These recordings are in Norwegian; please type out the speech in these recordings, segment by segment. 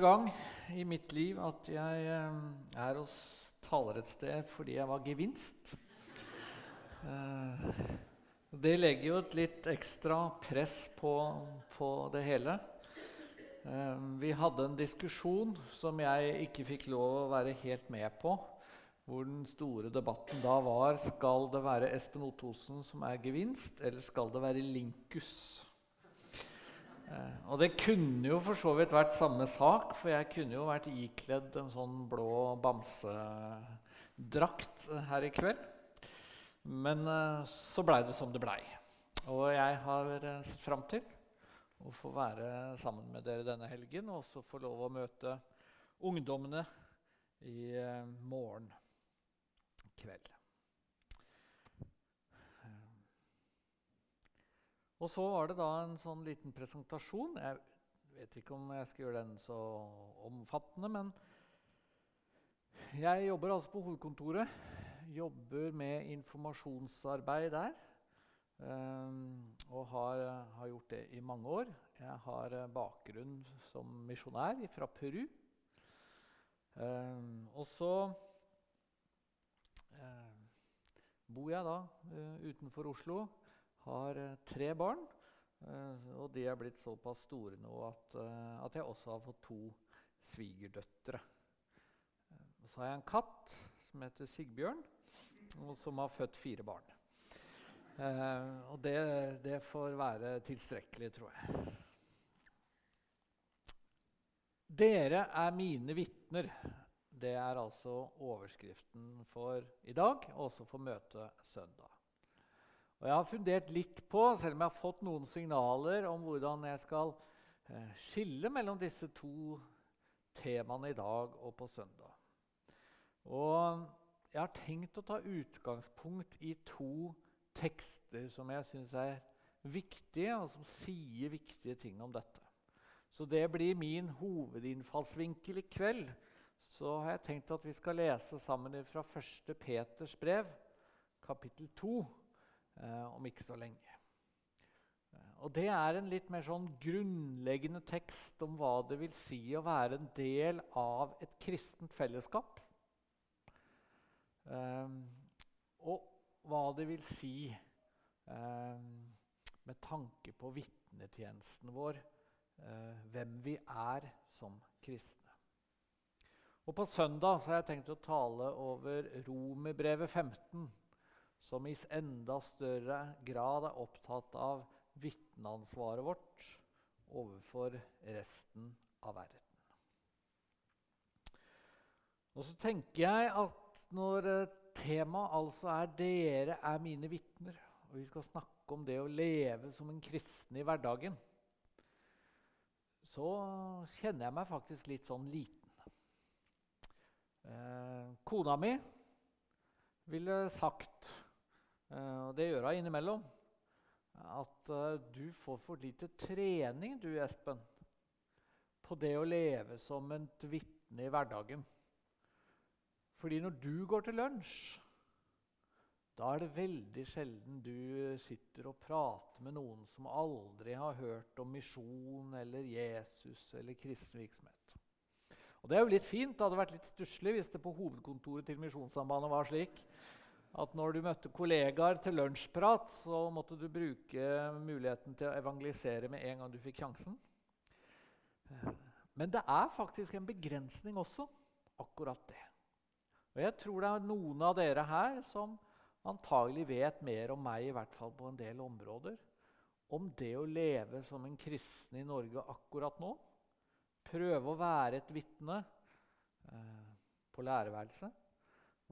gang i mitt liv at jeg eh, er hos taler et sted fordi jeg var gevinst. Eh, det legger jo et litt ekstra press på, på det hele. Eh, vi hadde en diskusjon som jeg ikke fikk lov å være helt med på. Hvor den store debatten da var skal det være Espen Ottosen som er gevinst, eller skal det være Linkus? Eh, og det kunne jo for så vidt vært samme sak, for jeg kunne jo vært ikledd en sånn blå bamsedrakt her i kveld. Men eh, så blei det som det blei. Og jeg har eh, sett fram til å få være sammen med dere denne helgen og også få lov å møte ungdommene i morgen kveld. Og så var det da en sånn liten presentasjon. Jeg vet ikke om jeg skal gjøre den så omfattende, men jeg jobber altså på hovedkontoret. Jobber med informasjonsarbeid der. Um, og har, har, gjort det i mange år. Jeg har bakgrunn som misjonær fra Peru. Um, og så uh, bor jeg da uh, utenfor Oslo har eh, tre barn. Eh, og de er blitt såpass store nå at, eh, at jeg også har fått to svigerdøtre. Så har jeg en katt som heter Sigbjørn, og som har født fire barn. og det, det får være tilstrekkelig, tror jeg. Dere er mine vitner. Det er altså overskriften for i dag, og også for møtet søndag. Og jeg har fundert litt på, selv om jeg har fått noen signaler om hvordan jeg skal eh, skille mellom disse to temaene i dag og på søndag. Og jeg har tenkt å ta utgangspunkt i to tekster som jeg syns er viktige, og som sier viktige ting om dette. Så det blir min hovedinnfallsvinkel i kveld. Så har jeg tenkt at vi skal lese sammen fra 1. Peters brev, kapittel 2 eh, om ikke så lenge. Eh, og Det er en litt mer sånn grunnleggende tekst om hva det vil si å være en del av et kristent fellesskap. Um, og hva det vil si um, med tanke på vitnetjenesten vår, uh, hvem vi er som kristne. Og På søndag har jeg tenkt å tale over Romerbrevet 15 som i enda større grad er opptatt av vitneansvaret vårt overfor resten av verden. Og så tenker jeg at når eh, temaet altså er 'Dere er mine vitner', og vi skal snakke om det å leve som en kristen i hverdagen, så kjenner jeg meg faktisk litt sånn liten. Eh, kona mi ville sagt og det gjør hun innimellom. At uh, du får for lite trening, du, Espen, på det å leve som et vitne i hverdagen. Fordi når du går til lunsj, da er det veldig sjelden du sitter og prater med noen som aldri har hørt om misjon eller Jesus eller kristen virksomhet. Og Det er jo litt fint. Det hadde vært litt stusslig hvis det på hovedkontoret til Misjonssambandet var slik at når du møtte kollegaer til lunsjprat, så måtte du bruke muligheten til å evangelisere med en gang du fikk sjansen. Men det er faktisk en begrensning også, akkurat det. Og jeg tror det er noen av dere her som antagelig vet mer om meg, i hvert fall på en del områder, om det å leve som en kristen i Norge akkurat nå. Prøve å være et vitne eh, på lærerværelset.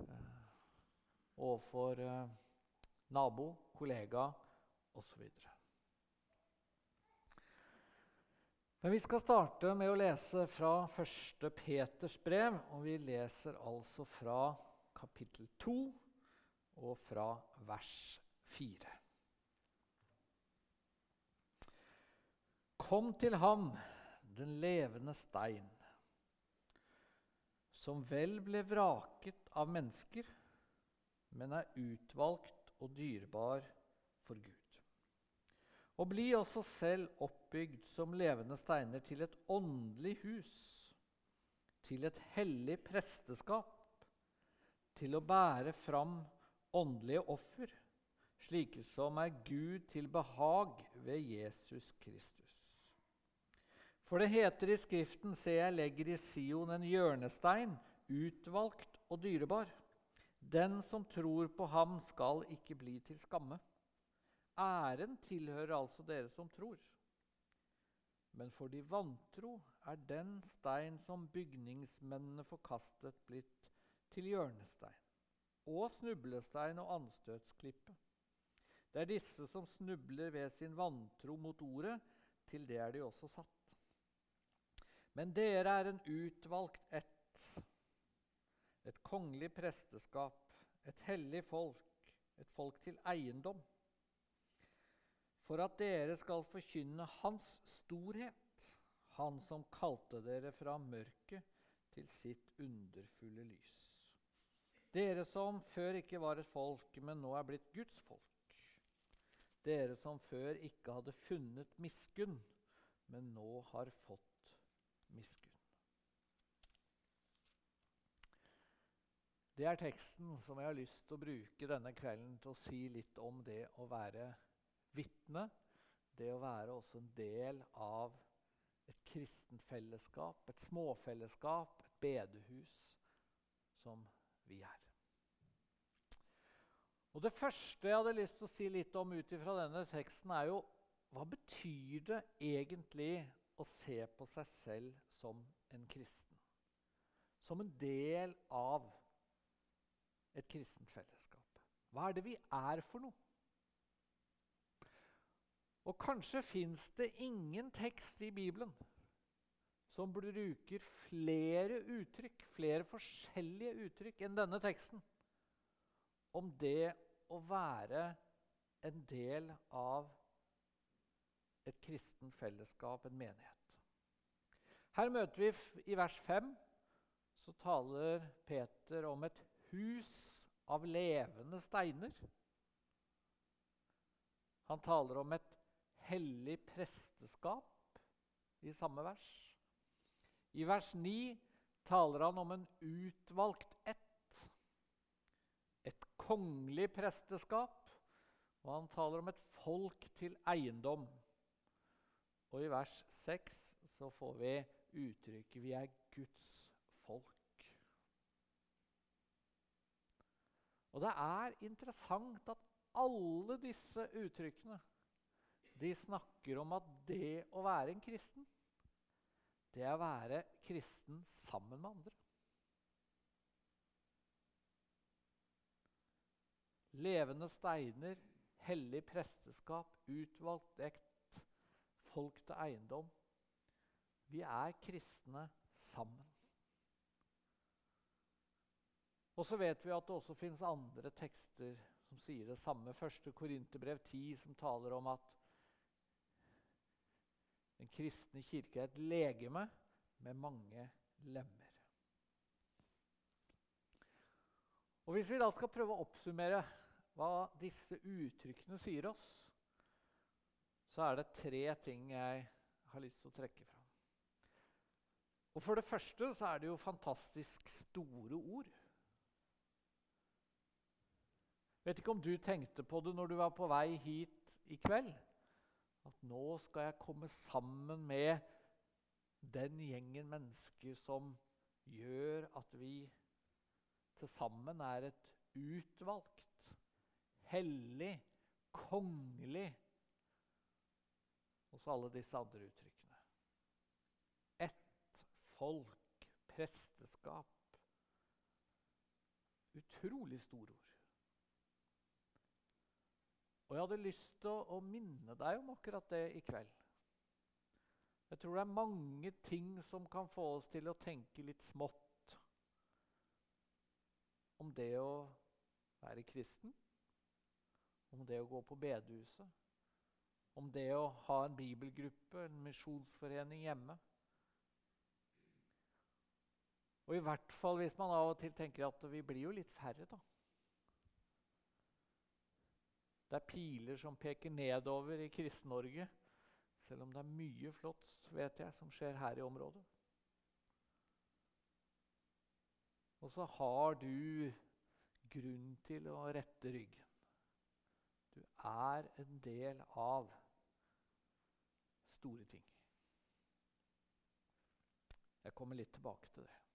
Eh, overfor eh, nabo, kollega osv. Men vi skal starte med å lese fra 1. Peters brev. Og vi leser altså fra kapittel 2 og fra vers 4. Kom til ham, den levende stein, som vel ble vraket av mennesker men er utvalgt og dyrebar for Gud. Og bli også selv oppbygd som levende steiner til et åndelig hus, til et hellig presteskap, til å bære fram åndelige offer, slike som er Gud til behag ved Jesus Kristus. For det heter i Skriften, se, jeg legger i Sion en hjørnestein, utvalgt og dyrebar. Den som tror på ham, skal ikke bli til skamme. Æren tilhører altså dere som tror. Men for de vantro er den stein som bygningsmennene forkastet, blitt til hjørnestein og snublestein og anstøtsklippe. Det er disse som snubler ved sin vantro mot ordet, til det er de også satt. Men dere er en utvalgt ett, et kongelig presteskap, et hellig folk, et folk til eiendom for at dere skal forkynne Hans storhet, Han som kalte dere fra mørket til sitt underfulle lys. Dere som før ikke var et folk, men nå er blitt Guds folk. Dere som før ikke hadde funnet miskunn, men nå har fått miskunn. Det er teksten som jeg har lyst til å bruke denne kvelden til å si litt om det å være vitne, det å være også en del av et kristent fellesskap, et småfellesskap, et bedehus, som vi er. Og Det første jeg hadde lyst til å si litt om ut ifra denne teksten, er jo hva betyr det egentlig å se på seg selv som en kristen? Som en del av et kristent fellesskap. Hva er det vi er for noe? Og kanskje fins det ingen tekst i Bibelen som bruker flere uttrykk, flere forskjellige uttrykk enn denne teksten om det å være en del av et kristen fellesskap, en menighet. Her møter vi i vers 5 så taler Peter om et hus av levende steiner. Han taler om et hellig presteskap i samme vers. I vers 9 taler han om en utvalgt ett, et kongelig presteskap, og han taler om et folk til eiendom. Og i vers 6 så får vi uttrykket 'vi er Guds folk'. Og det er interessant at alle disse uttrykkene de snakker om at det å være en kristen, det er å være kristen sammen med andre. Levende steiner, hellig presteskap, utvalgt ekt, folk til eiendom. Vi er kristne sammen. Og så vet vi at det også fins andre tekster som sier det samme. Første Korinterbrev 10, som taler om at den kristne kirke er et legeme med mange lemmer. Og Hvis vi da skal prøve å oppsummere hva disse uttrykkene sier oss, så er det tre ting jeg har lyst til å trekke fram. Og For det første så er det jo fantastisk store ord. Vet ikke om du tenkte på det når du var på vei hit i kveld at nå skal jeg komme sammen med den gjengen mennesker som gjør at vi til sammen er et utvalgt, hellig, kongelig Og så alle disse andre uttrykkene. Ett folk, presteskap. Utrolig store ord. Og jeg hadde lyst til å, minne deg om akkurat det i kveld. Jeg tror det er mange ting som kan få oss til å tenke litt smått om det å være kristen, om det å gå på bedehuset, om det å ha en bibelgruppe, en misjonsforening hjemme. Og i hvert fall hvis man av og til tenker at vi blir jo litt færre, da. Det er piler som peker nedover i Kristen-Norge, selv om det er mye flott vet jeg, som skjer her i området. Og så har du grunn til å rette ryggen. Du er en del av store ting. Jeg kommer litt tilbake til det.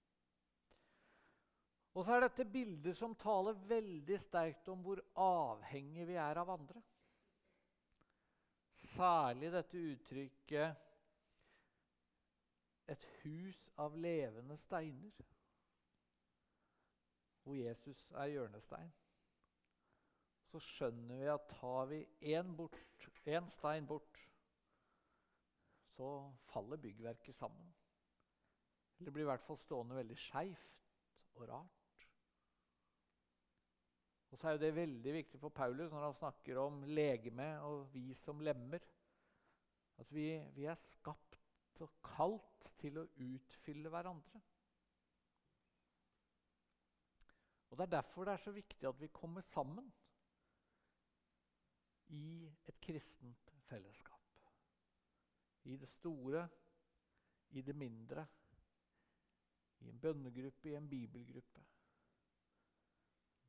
Og så er dette bilder som taler veldig sterkt om hvor avhengige vi er av andre. Særlig dette uttrykket 'et hus av levende steiner', hvor Jesus er hjørnestein. Så skjønner vi at tar vi én stein bort, så faller byggverket sammen. Eller blir i hvert fall stående veldig skeivt og rart. Og så er jo det veldig viktig for Paulus når han snakker om legeme og vi som lemmer, at vi, vi er skapt og kalt til å utfylle hverandre. Og Det er derfor det er så viktig at vi kommer sammen i et kristent fellesskap. I det store, i det mindre, i en bønnegruppe, i en bibelgruppe.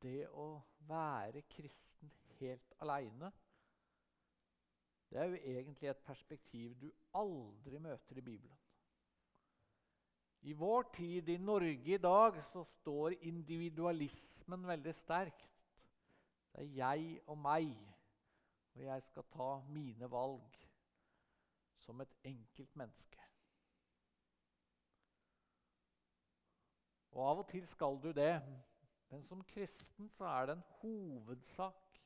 Det å være kristen helt aleine, det er jo egentlig et perspektiv du aldri møter i Bibelen. I vår tid, i Norge i dag, så står individualismen veldig sterkt. Det er jeg og meg, og jeg skal ta mine valg som et enkelt menneske. Og av og til skal du det, men som kristen så er det en hovedsak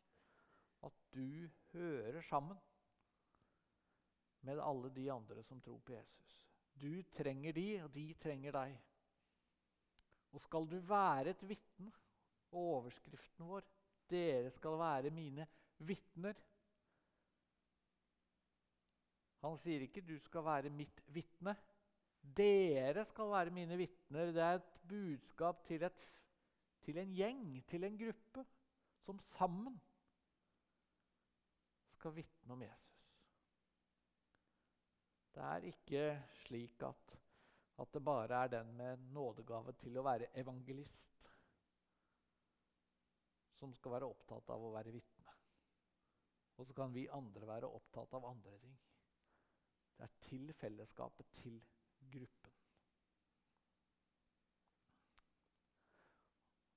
at du hører sammen med alle de andre som tror på Jesus. Du trenger de, og de trenger deg. Og skal du være et vitne, og overskriften vår 'Dere skal være mine vitner' Han sier ikke 'du skal være mitt vitne'. Dere skal være mine vitner. Det er et budskap til et til en gjeng, til en gruppe, som sammen skal vitne om Jesus. Det er ikke slik at, at det bare er den med nådegave til å være evangelist som skal være opptatt av å være vitne. Og så kan vi andre være opptatt av andre ting. Det er til fellesskapet, til gruppen.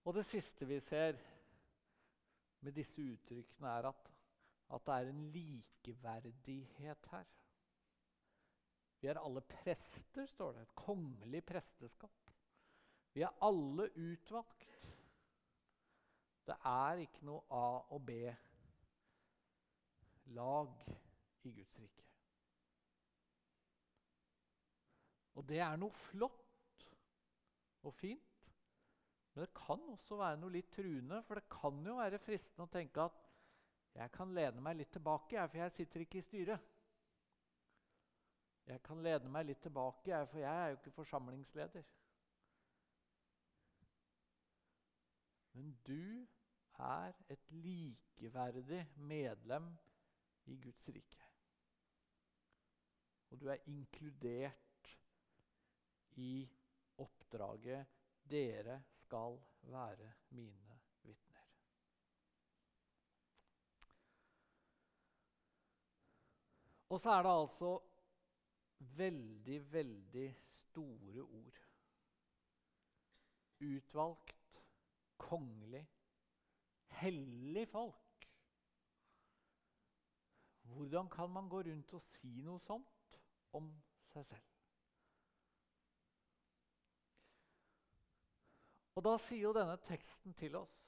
Og det siste vi ser med disse uttrykkene, er at, at det er en likeverdighet her. Vi er alle prester, står det. Et kongelig presteskap. Vi er alle utvalgt. Det er ikke noe A- og B-lag i Guds rike. Og det er noe flott og fint. Men det kan også være noe litt truende, for det kan jo være fristende å tenke at jeg kan lene meg litt tilbake, for jeg sitter ikke i styret. Jeg kan lene meg litt tilbake, for jeg er jo ikke forsamlingsleder. Men du er et likeverdig medlem i Guds rike. Og du er inkludert i oppdraget dere skal være mine vitner. Og så er det altså veldig, veldig store ord. Utvalgt, kongelig, hellig folk. Hvordan kan man gå rundt og si noe sånt om seg selv? Og da sier jo denne teksten til oss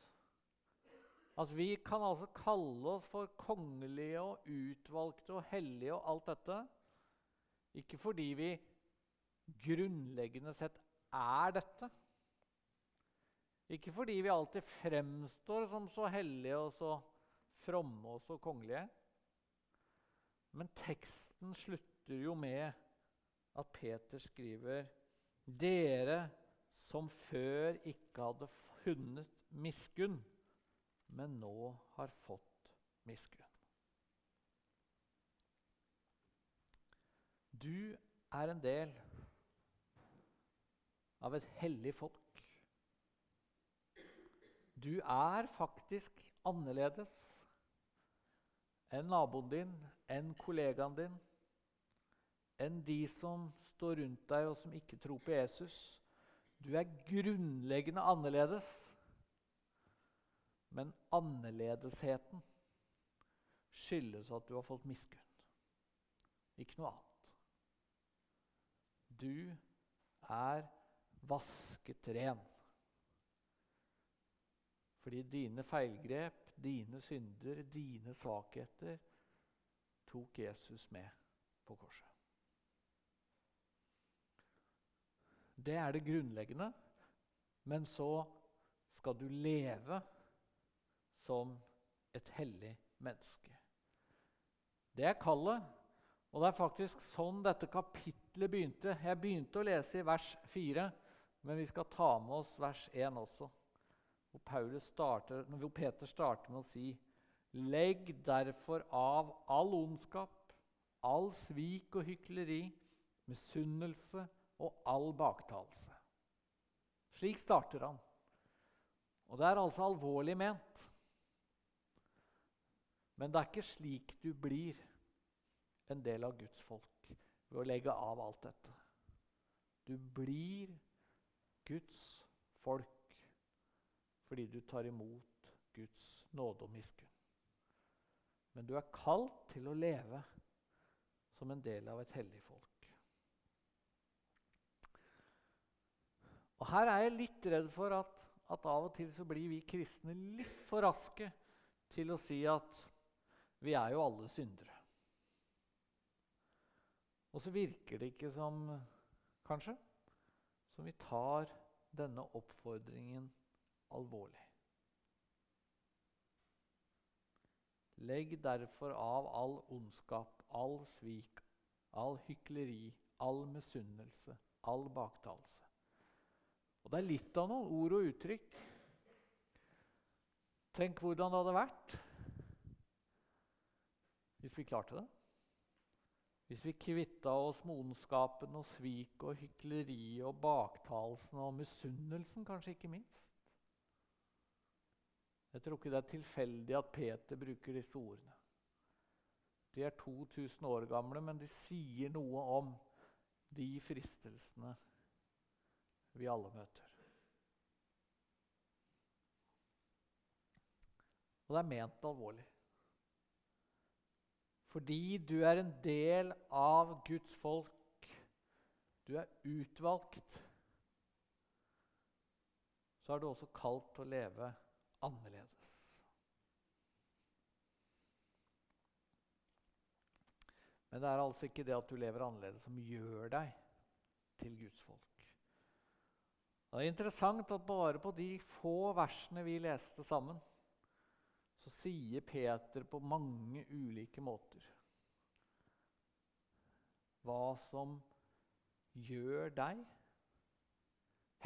at vi kan altså kalle oss for kongelige og utvalgte og hellige og alt dette. Ikke fordi vi grunnleggende sett er dette. Ikke fordi vi alltid fremstår som så hellige og så fromme og så kongelige. Men teksten slutter jo med at Peter skriver dere som før ikke hadde funnet miskunn, men nå har fått miskunn. Du er en del av et hellig folk. Du er faktisk annerledes enn naboen din, enn kollegaen din, enn de som står rundt deg og som ikke tror på Jesus. Du er grunnleggende annerledes. Men annerledesheten skyldes at du har fått miskunn. Ikke noe annet. Du er vasket ren. Fordi dine feilgrep, dine synder, dine svakheter tok Jesus med på korset. Det er det grunnleggende. Men så skal du leve som et hellig menneske. Det er kallet. Og det er faktisk sånn dette kapitlet begynte. Jeg begynte å lese i vers 4, men vi skal ta med oss vers 1 også. Hvor, starter, hvor Peter starter med å si Legg derfor av all ondskap, all svik og hykleri, misunnelse og all baktalelse. Slik starter han. Og det er altså alvorlig ment. Men det er ikke slik du blir en del av Guds folk ved å legge av alt dette. Du blir Guds folk fordi du tar imot Guds nåde og miskunn. Men du er kalt til å leve som en del av et hellig folk. Og Her er jeg litt redd for at, at av og til så blir vi kristne litt for raske til å si at vi er jo alle syndere. Og så virker det ikke som kanskje, som vi tar denne oppfordringen alvorlig. Legg derfor av all ondskap, all svik, all hykleri, all misunnelse, all baktalelse. Og det er litt av noen ord og uttrykk. Tenk hvordan det hadde vært hvis vi klarte det. Hvis vi kvitta oss med ondskapen og sviket og hykleriet og baktalelsen og misunnelsen, kanskje ikke minst. Jeg tror ikke det er tilfeldig at Peter bruker disse ordene. De er 2000 år gamle, men de sier noe om de fristelsene vi alle møter. Og det er ment alvorlig. Fordi du er en del av Guds folk. Du er utvalgt. Så er du også kalt til å leve annerledes. Men det er altså ikke det at du lever annerledes, som gjør deg til Guds folk. Det er interessant at bare på de få versene vi leste sammen, så sier Peter på mange ulike måter hva som gjør deg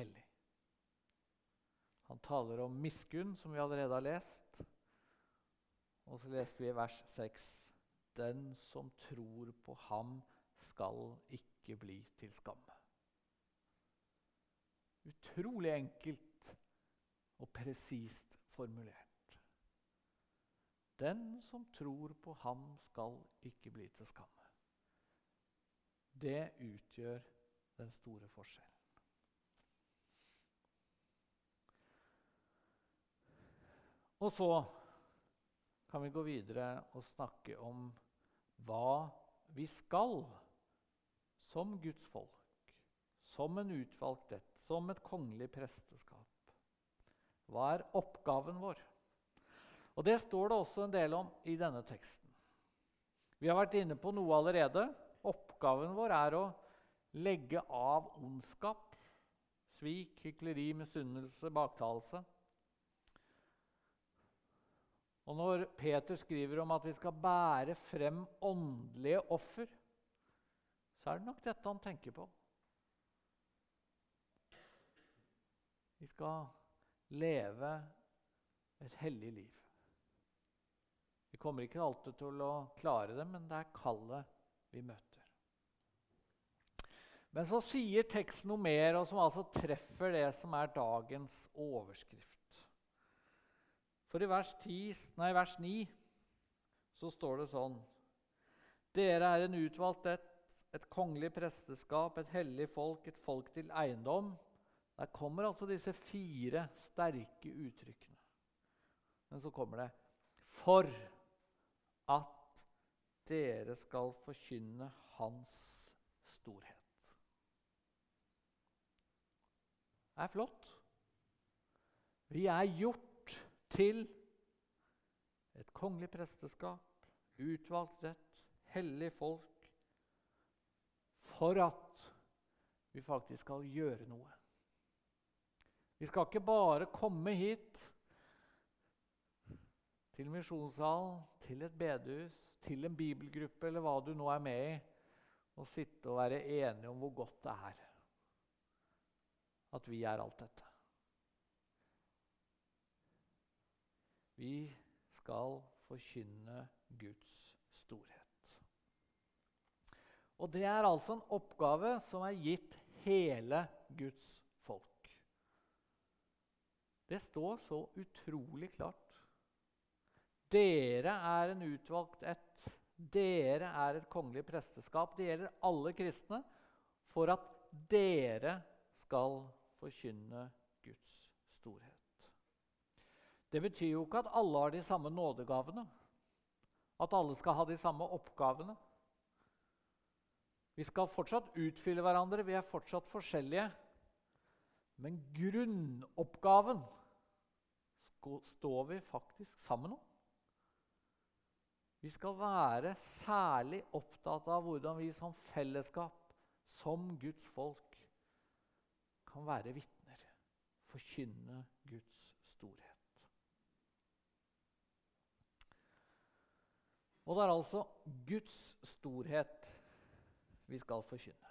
hellig. Han taler om miskunn, som vi allerede har lest. Og så leste vi i vers 6.: Den som tror på ham, skal ikke bli til skamme. Utrolig enkelt og presist formulert. Den som tror på ham, skal ikke bli til skamme. Det utgjør den store forskjellen. Og så kan vi gå videre og snakke om hva vi skal som Guds folk, som en utvalgt som et kongelig presteskap. Hva er oppgaven vår? Og Det står det også en del om i denne teksten. Vi har vært inne på noe allerede. Oppgaven vår er å legge av ondskap, svik, hykleri, misunnelse, baktalelse. Og når Peter skriver om at vi skal bære frem åndelige offer, så er det nok dette han tenker på. Vi skal leve et hellig liv. Vi kommer ikke alltid til å klare det, men det er kallet vi møter. Men så sier teksten noe mer, og som altså treffer det som er dagens overskrift. For i vers, 10, nei, vers 9 så står det sånn Dere er en utvalgt ett, et kongelig presteskap, et hellig folk, et folk til eiendom. Der kommer altså disse fire sterke uttrykkene. Men så kommer det For at dere skal forkynne Hans storhet. Det er flott. Vi er gjort til et kongelig presteskap, utvalgt rett, hellig folk, for at vi faktisk skal gjøre noe. Vi skal ikke bare komme hit til misjonssalen, til et bedehus, til en bibelgruppe eller hva du nå er med i, og sitte og være enige om hvor godt det er at vi er alt dette. Vi skal forkynne Guds storhet. Og det er altså en oppgave som er gitt hele Guds folk. Det står så utrolig klart. Dere er en utvalgt ett. Dere er et kongelig presteskap. Det gjelder alle kristne for at dere skal forkynne Guds storhet. Det betyr jo ikke at alle har de samme nådegavene, at alle skal ha de samme oppgavene. Vi skal fortsatt utfylle hverandre, vi er fortsatt forskjellige. Men grunnoppgaven står vi faktisk sammen om. Vi skal være særlig opptatt av hvordan vi som fellesskap, som Guds folk, kan være vitner, forkynne Guds storhet. Og det er altså Guds storhet vi skal forkynne.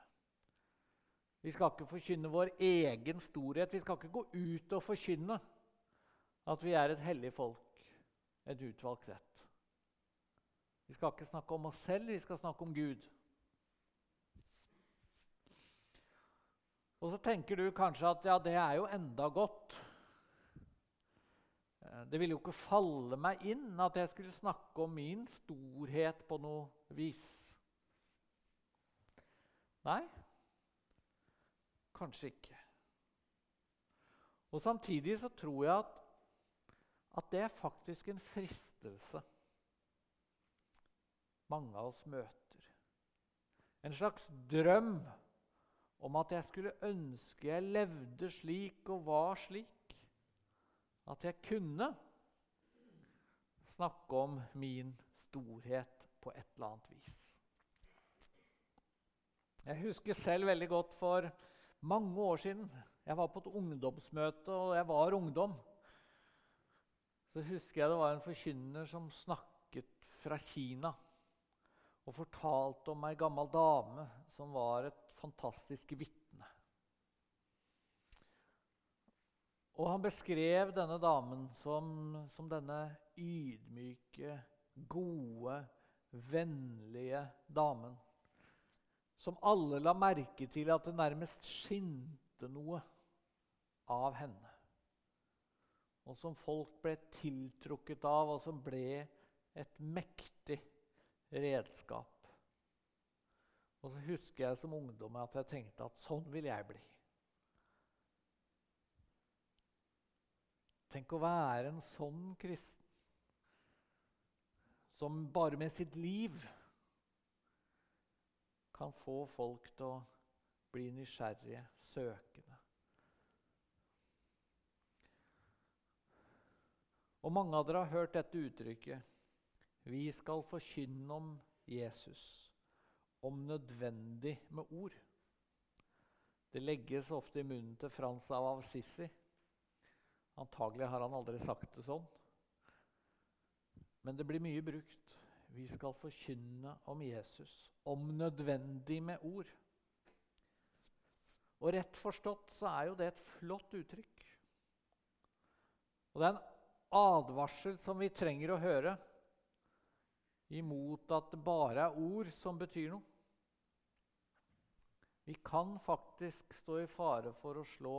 Vi skal ikke forkynne vår egen storhet. Vi skal ikke gå ut og forkynne at vi er et hellig folk, et utvalgt rett. Vi skal ikke snakke om oss selv, vi skal snakke om Gud. Og så tenker du kanskje at ja, det er jo enda godt. Eh, det ville jo ikke falle meg inn at jeg skulle snakke om min storhet på noe vis. Nei, kanskje ikke. Og Samtidig så tror jeg at, at det er faktisk en fristelse mange av oss møter. En slags drøm om at jeg skulle ønske jeg levde slik og var slik. At jeg kunne snakke om min storhet på et eller annet vis. Jeg husker selv veldig godt for mange år siden. Jeg var på et ungdomsmøte, og jeg var ungdom. Så husker jeg det var en forkynner som snakket fra Kina og fortalte om ei gammel dame som var et fantastisk vitne. Og han beskrev denne damen som, som denne ydmyke, gode, vennlige damen. Som alle la merke til at det nærmest skinte noe av henne. Og som folk ble tiltrukket av, og som ble et mektig redskap. Og så husker jeg som ungdom at jeg tenkte at sånn vil jeg bli. Tenk å være en sånn kristen som bare med sitt liv kan få folk til å bli nysgjerrige, søkende. Og mange av dere har hørt dette uttrykket vi skal forkynne om Jesus, om nødvendig med ord. Det legges ofte i munnen til Frans av Assisi. Antagelig har han aldri sagt det sånn. Men det blir mye brukt. Vi skal forkynne om Jesus, om nødvendig med ord. Og rett forstått så er jo det et flott uttrykk. Og det er en advarsel som vi trenger å høre imot at det bare er ord som betyr noe. Vi kan faktisk stå i fare for å slå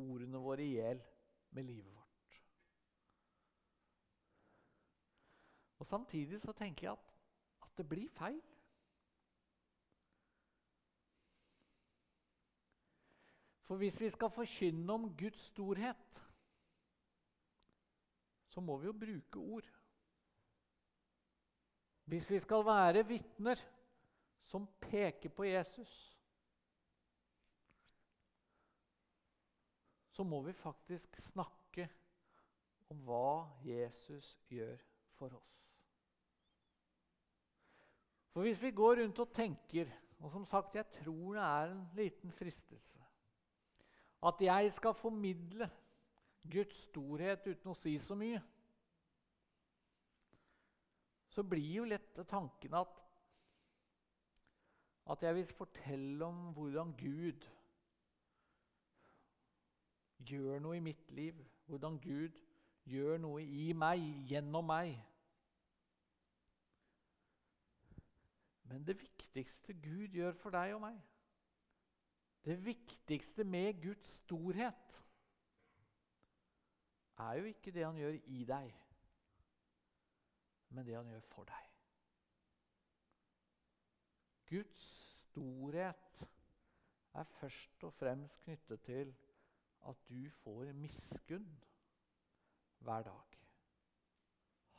ordene våre i hjel med livet vårt. Og Samtidig så tenker jeg at, at det blir feil. For hvis vi skal forkynne om Guds storhet, så må vi jo bruke ord. Hvis vi skal være vitner som peker på Jesus, så må vi faktisk snakke om hva Jesus gjør for oss. For hvis vi går rundt og tenker Og som sagt, jeg tror det er en liten fristelse at jeg skal formidle Guds storhet uten å si så mye, så blir jo lett tanken at, at jeg vil fortelle om hvordan Gud gjør noe i mitt liv, hvordan Gud gjør noe i meg, gjennom meg. Men det viktigste Gud gjør for deg og meg, det viktigste med Guds storhet er jo ikke det han gjør i deg, men det han gjør for deg. Guds storhet er først og fremst knyttet til at du får miskunn hver dag.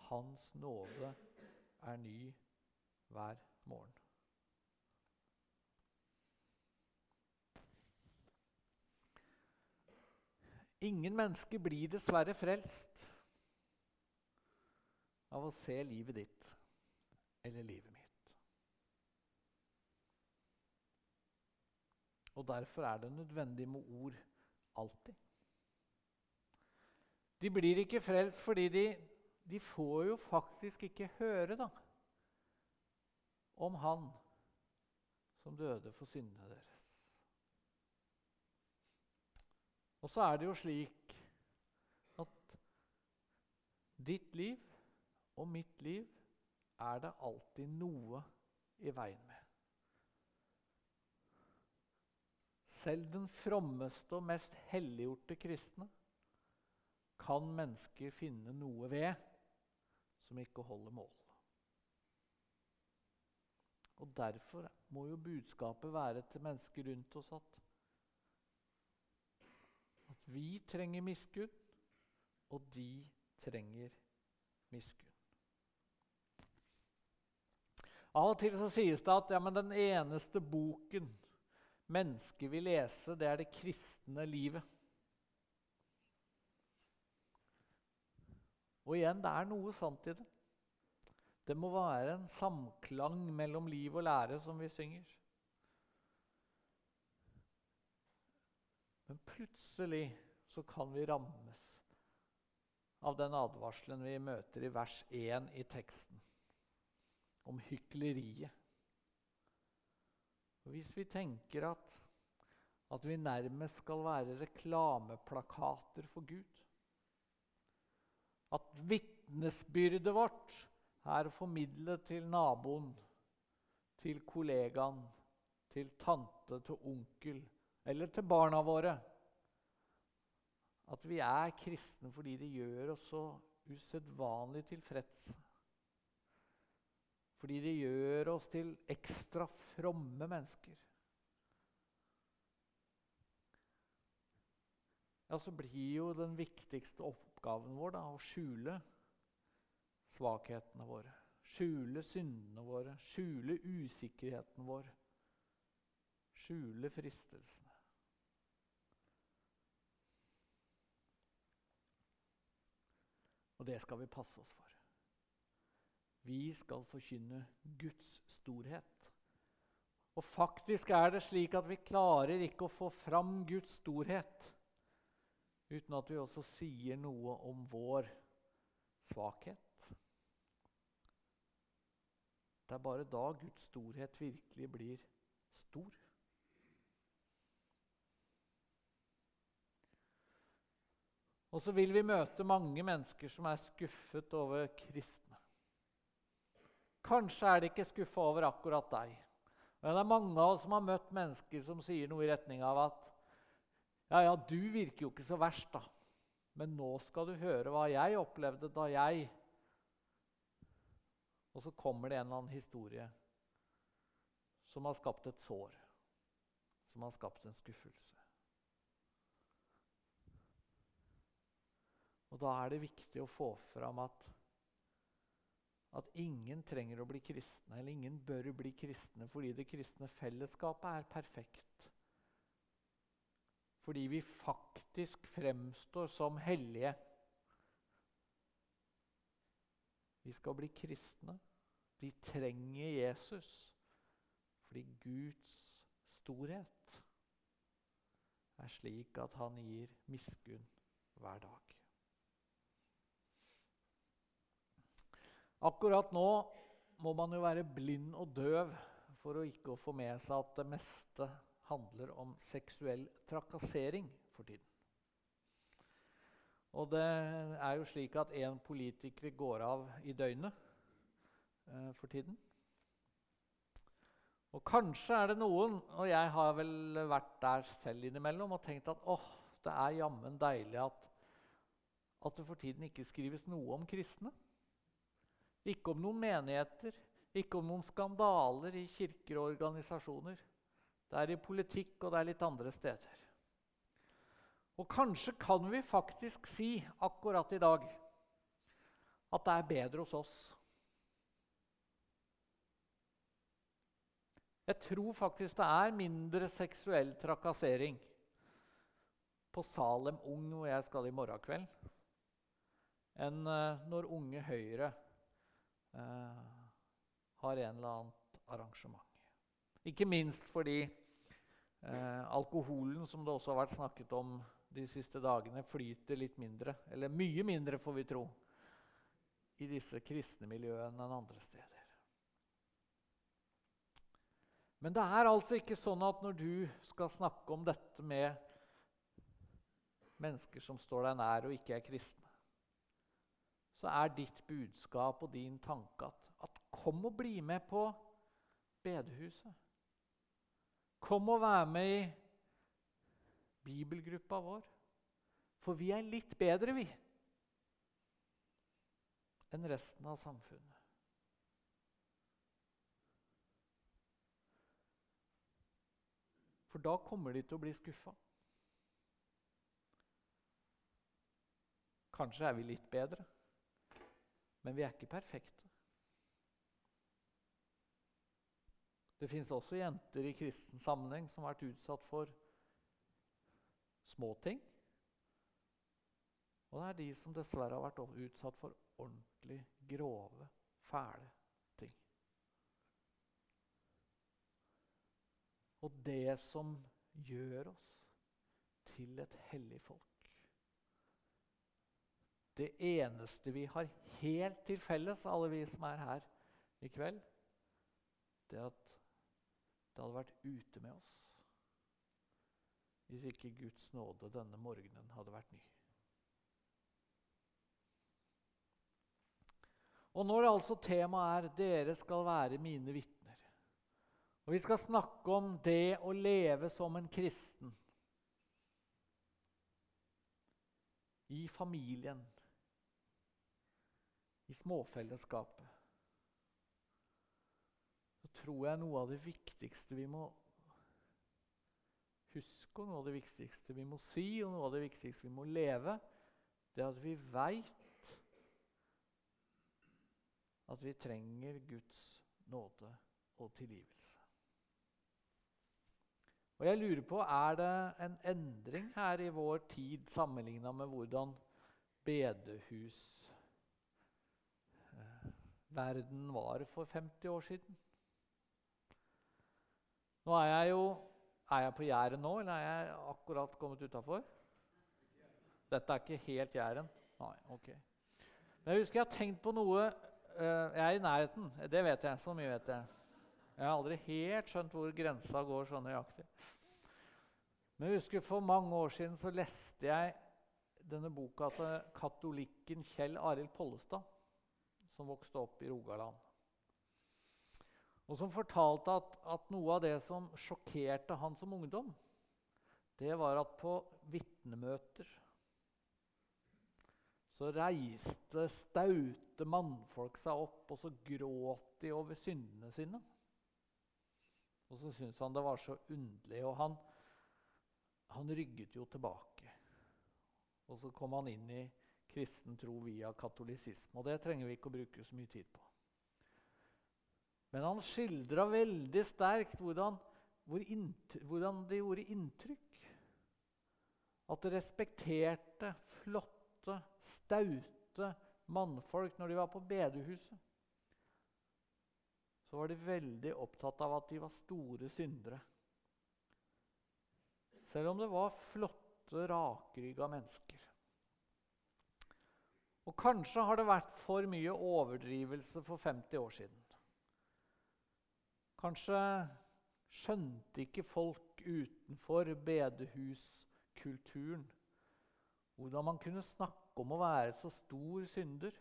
Hans nåde er ny hver morgen. Ingen mennesker blir dessverre frelst av å se livet ditt eller livet mitt. Og Derfor er det nødvendig med ord alltid. De blir ikke frelst fordi de, de får jo faktisk ikke høre da, om Han som døde for syndene deres. Og så er det jo slik at ditt liv og mitt liv er det alltid noe i veien med. Selv den frommeste og mest helliggjorte kristne kan mennesker finne noe ved som ikke holder mål. Og Derfor må jo budskapet være til mennesker rundt oss at vi trenger miskunn, og de trenger miskunn. Av og til så sies det at ja, den eneste boken mennesket vil lese, det er det kristne livet. Og igjen, det er noe sant i det. Det må være en samklang mellom liv og lære, som vi synger. Men plutselig så kan vi rammes av den advarselen vi møter i vers 1 i teksten, om hykleriet. Hvis vi tenker at, at vi nærmest skal være reklameplakater for Gud At vitnesbyrdet vårt er å formidle til naboen, til kollegaen, til tante, til onkel eller til barna våre at vi er kristne fordi det gjør oss så usedvanlig tilfreds. Fordi det gjør oss til ekstra fromme mennesker. Ja, så blir jo den viktigste oppgaven vår da, å skjule svakhetene våre. Skjule syndene våre, skjule usikkerheten vår. Skjule fristelsene. Og det skal vi passe oss for. Vi skal forkynne Guds storhet. Og faktisk er det slik at vi klarer ikke å få fram Guds storhet uten at vi også sier noe om vår svakhet. Det er bare da Guds storhet virkelig blir stor. Og så vil vi møte mange mennesker som er skuffet over kristne. Kanskje er de ikke skuffa over akkurat deg. Men det er mange av oss som har møtt mennesker som sier noe i retning av at ja, ja, du virker jo ikke så verst, da. Men nå skal du høre hva jeg opplevde da jeg Og så kommer det en eller annen historie som har skapt et sår, som har skapt en skuffelse. Og da er det viktig å få fram at, at ingen trenger å bli kristne, eller ingen bør bli kristne fordi det kristne fellesskapet er perfekt. Fordi vi faktisk fremstår som hellige. Vi skal bli kristne. Vi trenger Jesus fordi Guds storhet er slik at han gir miskunn hver dag. Akkurat nå må man jo være blind og døv for å ikke få med seg at det meste handler om seksuell trakassering for tiden. Og det er jo slik at én politiker går av i døgnet eh, for tiden. Og kanskje er det noen, og jeg har vel vært der selv innimellom, og tenkt at åh, det er jammen deilig at, at det for tiden ikke skrives noe om kristne. Ikke om noen menigheter, ikke om noen skandaler i kirker og organisasjoner. Det er i politikk, og det er litt andre steder. Og kanskje kan vi faktisk si akkurat i dag at det er bedre hos oss. Jeg tror faktisk det er mindre seksuell trakassering på Salem Ung, hvor jeg skal i morgen kveld, enn uh, når Unge Høyre eh, har en eller annet arrangement. Ikke minst fordi eh, alkoholen, som det også har vært snakket om de siste dagene, flyter litt mindre, eller mye mindre, får vi tro, i disse kristne miljøene enn andre steder. Men det er altså ikke sånn at når du skal snakke om dette med mennesker som står deg nær og ikke er kristne, så er ditt budskap og din tanke at, at kom og bli med på bedehuset. Kom og vær med i bibelgruppa vår. For vi er litt bedre, vi, enn resten av samfunnet. For da kommer de til å bli skuffa. Kanskje er vi litt bedre, men vi er ikke perfekte. Det fins også jenter i kristen sammenheng som har vært utsatt for småting. Og det er de som dessverre har vært utsatt for ordentlig grove, fæle ting. og det som gjør oss til et hellig folk. Det eneste vi har helt til felles, alle vi som er her i kveld, det er at det hadde vært ute med oss hvis ikke Guds nåde denne morgenen hadde vært ny. Og når altså temaet er 'Dere skal være mine vitner', og Vi skal snakke om det å leve som en kristen. I familien, i småfellesskapet. Så tror jeg noe av det viktigste vi må huske, og noe av det viktigste vi må si, og noe av det viktigste vi må leve, det er at vi veit at vi trenger Guds nåde og tilgivelse. Og jeg lurer på, Er det en endring her i vår tid sammenligna med hvordan bedehusverden eh, var for 50 år siden? Nå er jeg jo Er jeg på Jæren nå, eller er jeg akkurat kommet utafor? Dette er ikke helt Jæren? Nei, ok. Men jeg husker jeg har tenkt på noe uh, Jeg er i nærheten, det vet jeg. Så mye vet jeg. Jeg har aldri helt skjønt hvor grensa går sånn nøyaktig. Men jeg husker For mange år siden så leste jeg denne boka til katolikken Kjell Arild Pollestad, som vokste opp i Rogaland. Og som fortalte at, at noe av det som sjokkerte han som ungdom, det var at på vitnemøter så reiste staute mannfolk seg opp, og så gråt de over syndene sine. Og så syntes han det var så underlig, og han, han rygget jo tilbake. Og så kom han inn i kristen tro via katolisisme, og det trenger vi ikke å bruke så mye tid på. Men han skildra veldig sterkt hvordan, hvor hvordan det gjorde inntrykk. At det respekterte, flotte, staute mannfolk når de var på bedehuset. Så var de veldig opptatt av at de var store syndere. Selv om det var flotte, rakrygga mennesker. Og kanskje har det vært for mye overdrivelse for 50 år siden. Kanskje skjønte ikke folk utenfor bedehuskulturen hvordan man kunne snakke om å være så stor synder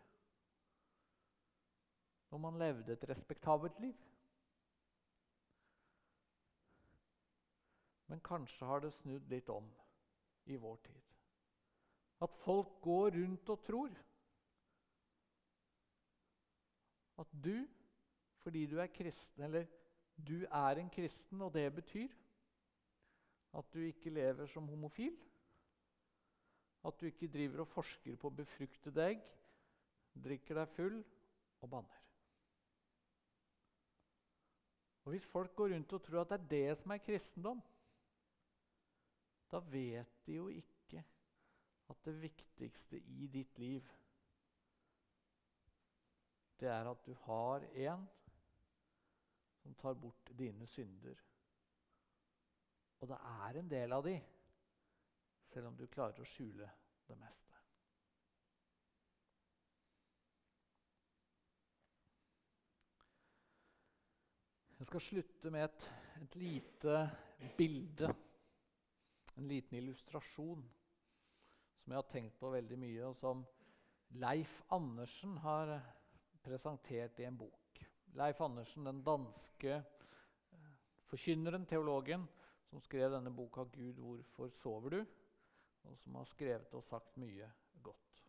når man levde et respektabelt liv. Men kanskje har det snudd litt om i vår tid. At folk går rundt og tror at du, fordi du er kristen, eller du er en kristen, og det betyr at du ikke lever som homofil. At du ikke driver og forsker på befruktede egg, drikker deg full og banner. Og Hvis folk går rundt og tror at det er det som er kristendom, da vet de jo ikke at det viktigste i ditt liv det er at du har en som tar bort dine synder. Og det er en del av de, selv om du klarer å skjule det meste. Jeg skal slutte med et, et lite bilde, en liten illustrasjon, som jeg har tenkt på veldig mye, og som Leif Andersen har presentert i en bok. Leif Andersen, den danske eh, forkynneren, teologen, som skrev denne boka 'Gud, hvorfor sover du?', og som har skrevet og sagt mye godt.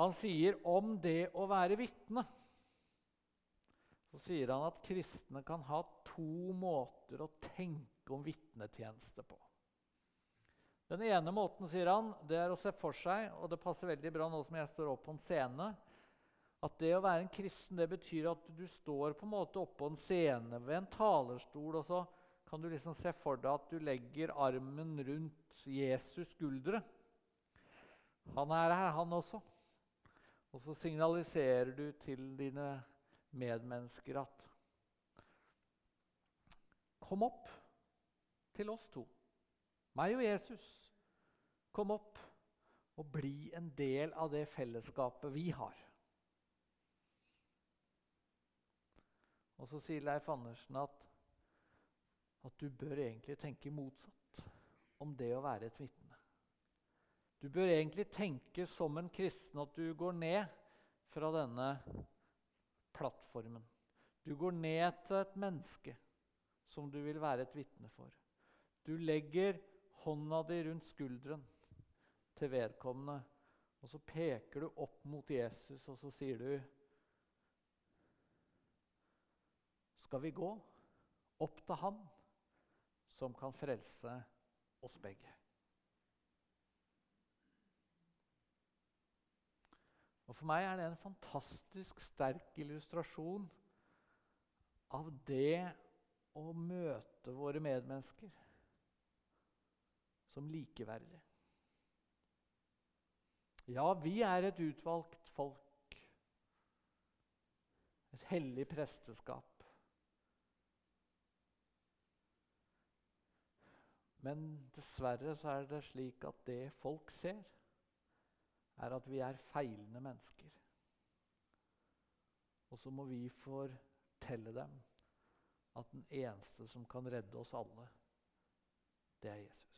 Han sier om det å være vitne så sier han at kristne kan ha to måter å tenke om vitnetjeneste på. Den ene måten sier han, det er å se for seg, og det passer veldig bra nå som jeg står opp på en scene, at det å være en kristen det betyr at du står på en måte oppå en scene ved en talerstol, og så kan du liksom se for deg at du legger armen rundt Jesus' skuldre. Han er her, han også. Og så signaliserer du til dine medmennesker at Kom opp til oss to, meg og Jesus. Kom opp og bli en del av det fellesskapet vi har. Og så sier Leif Andersen at, at du bør egentlig tenke motsatt om det å være et vitne. Du bør egentlig tenke som en kristen at du går ned fra denne plattformen. Du går ned til et menneske som du vil være et vitne for. Du legger hånda di rundt skulderen til vedkommende, og så peker du opp mot Jesus, og så sier du skal vi gå opp til Han som kan frelse oss begge. Og For meg er det en fantastisk sterk illustrasjon av det å møte våre medmennesker som likeverdige. Ja, vi er et utvalgt folk. Et hellig presteskap. Men dessverre så er det slik at det folk ser, er at vi er feilende mennesker. Og så må vi fortelle dem at den eneste som kan redde oss alle, det er Jesus.